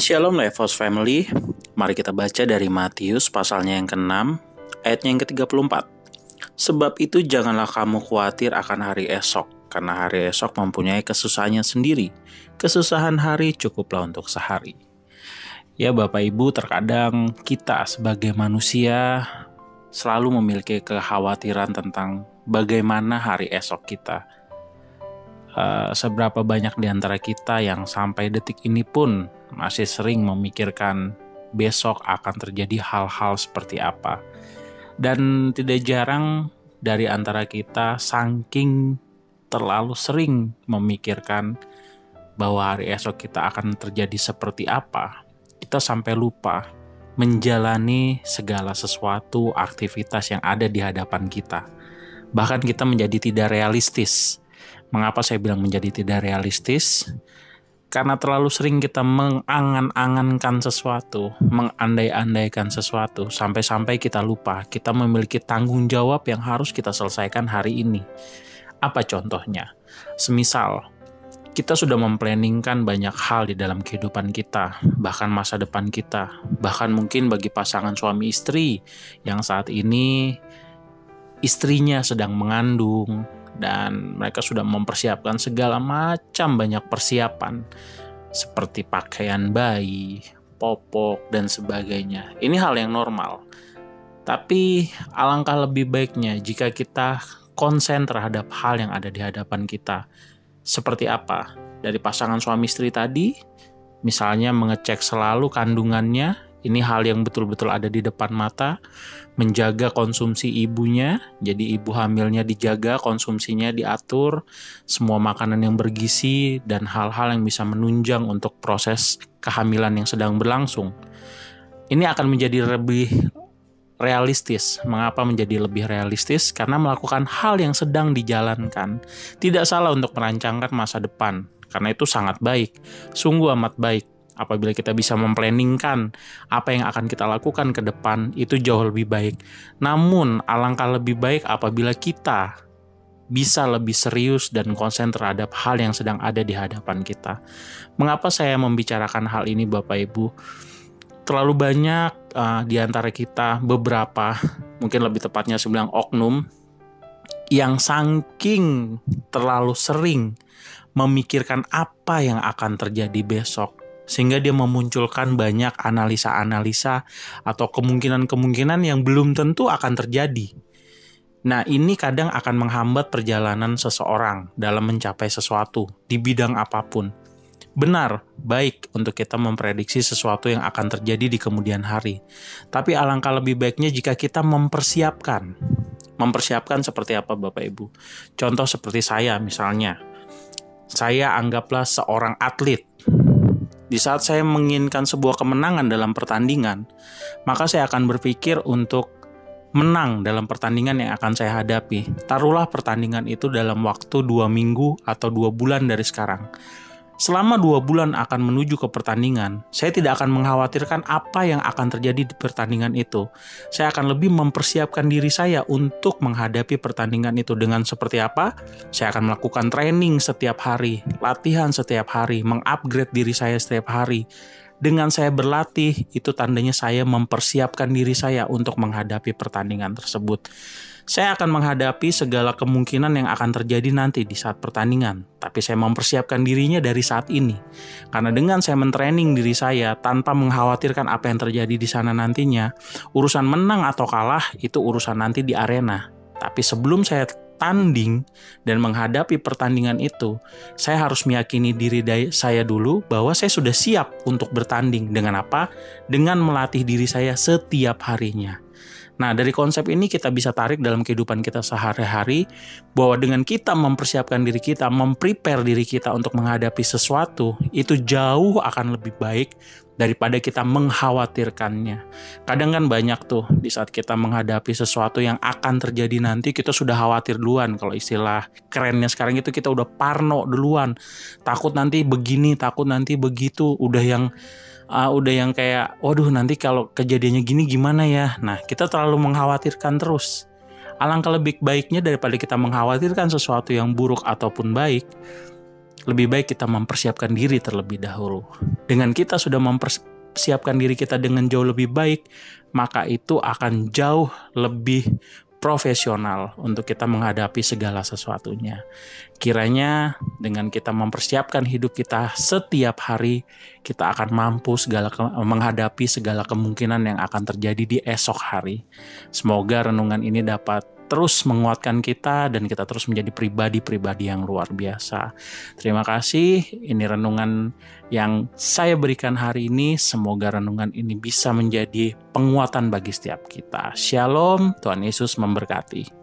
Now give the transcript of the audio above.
Shalom Levos Family, mari kita baca dari Matius pasalnya yang ke-6, ayatnya yang ke-34. Sebab itu janganlah kamu khawatir akan hari esok, karena hari esok mempunyai kesusahannya sendiri. Kesusahan hari cukuplah untuk sehari. Ya Bapak Ibu, terkadang kita sebagai manusia selalu memiliki kekhawatiran tentang bagaimana hari esok kita. Uh, seberapa banyak di antara kita yang sampai detik ini pun masih sering memikirkan besok akan terjadi hal-hal seperti apa. Dan tidak jarang dari antara kita saking terlalu sering memikirkan bahwa hari esok kita akan terjadi seperti apa, kita sampai lupa menjalani segala sesuatu aktivitas yang ada di hadapan kita. Bahkan kita menjadi tidak realistis. Mengapa saya bilang menjadi tidak realistis? karena terlalu sering kita mengangan-angankan sesuatu, mengandai-andaikan sesuatu, sampai-sampai kita lupa kita memiliki tanggung jawab yang harus kita selesaikan hari ini. Apa contohnya? Semisal, kita sudah memplanningkan banyak hal di dalam kehidupan kita, bahkan masa depan kita, bahkan mungkin bagi pasangan suami istri yang saat ini istrinya sedang mengandung, dan mereka sudah mempersiapkan segala macam banyak persiapan seperti pakaian bayi, popok dan sebagainya. Ini hal yang normal. Tapi alangkah lebih baiknya jika kita konsen terhadap hal yang ada di hadapan kita. Seperti apa? Dari pasangan suami istri tadi, misalnya mengecek selalu kandungannya, ini hal yang betul-betul ada di depan mata, menjaga konsumsi ibunya, jadi ibu hamilnya dijaga, konsumsinya diatur, semua makanan yang bergizi, dan hal-hal yang bisa menunjang untuk proses kehamilan yang sedang berlangsung. Ini akan menjadi lebih realistis. Mengapa menjadi lebih realistis? Karena melakukan hal yang sedang dijalankan. Tidak salah untuk merancangkan masa depan, karena itu sangat baik, sungguh amat baik apabila kita bisa memplanningkan apa yang akan kita lakukan ke depan itu jauh lebih baik. Namun alangkah lebih baik apabila kita bisa lebih serius dan konsen terhadap hal yang sedang ada di hadapan kita. Mengapa saya membicarakan hal ini Bapak Ibu? Terlalu banyak uh, di antara kita beberapa, mungkin lebih tepatnya saya bilang oknum, yang saking terlalu sering memikirkan apa yang akan terjadi besok, sehingga dia memunculkan banyak analisa-analisa atau kemungkinan-kemungkinan yang belum tentu akan terjadi. Nah, ini kadang akan menghambat perjalanan seseorang dalam mencapai sesuatu di bidang apa pun. Benar, baik untuk kita memprediksi sesuatu yang akan terjadi di kemudian hari. Tapi alangkah lebih baiknya jika kita mempersiapkan. Mempersiapkan seperti apa Bapak Ibu? Contoh seperti saya misalnya. Saya anggaplah seorang atlet di saat saya menginginkan sebuah kemenangan dalam pertandingan, maka saya akan berpikir untuk menang dalam pertandingan yang akan saya hadapi. Taruhlah pertandingan itu dalam waktu dua minggu atau dua bulan dari sekarang. Selama dua bulan akan menuju ke pertandingan, saya tidak akan mengkhawatirkan apa yang akan terjadi di pertandingan itu. Saya akan lebih mempersiapkan diri saya untuk menghadapi pertandingan itu dengan seperti apa. Saya akan melakukan training setiap hari, latihan setiap hari, mengupgrade diri saya setiap hari. Dengan saya berlatih, itu tandanya saya mempersiapkan diri saya untuk menghadapi pertandingan tersebut saya akan menghadapi segala kemungkinan yang akan terjadi nanti di saat pertandingan. Tapi saya mempersiapkan dirinya dari saat ini. Karena dengan saya mentraining diri saya tanpa mengkhawatirkan apa yang terjadi di sana nantinya, urusan menang atau kalah itu urusan nanti di arena. Tapi sebelum saya tanding dan menghadapi pertandingan itu, saya harus meyakini diri saya dulu bahwa saya sudah siap untuk bertanding. Dengan apa? Dengan melatih diri saya setiap harinya. Nah, dari konsep ini kita bisa tarik dalam kehidupan kita sehari-hari bahwa dengan kita mempersiapkan diri kita, memprepare diri kita untuk menghadapi sesuatu, itu jauh akan lebih baik daripada kita mengkhawatirkannya. Kadang kan banyak tuh di saat kita menghadapi sesuatu yang akan terjadi nanti kita sudah khawatir duluan kalau istilah kerennya sekarang itu kita udah parno duluan. Takut nanti begini, takut nanti begitu, udah yang uh, udah yang kayak waduh nanti kalau kejadiannya gini gimana ya nah kita terlalu mengkhawatirkan terus alangkah lebih baiknya daripada kita mengkhawatirkan sesuatu yang buruk ataupun baik lebih baik kita mempersiapkan diri terlebih dahulu. Dengan kita sudah mempersiapkan diri kita dengan jauh lebih baik, maka itu akan jauh lebih profesional untuk kita menghadapi segala sesuatunya. Kiranya dengan kita mempersiapkan hidup kita setiap hari, kita akan mampu segala menghadapi segala kemungkinan yang akan terjadi di esok hari. Semoga renungan ini dapat terus menguatkan kita dan kita terus menjadi pribadi-pribadi yang luar biasa. Terima kasih. Ini renungan yang saya berikan hari ini. Semoga renungan ini bisa menjadi penguatan bagi setiap kita. Shalom, Tuhan Yesus memberkati.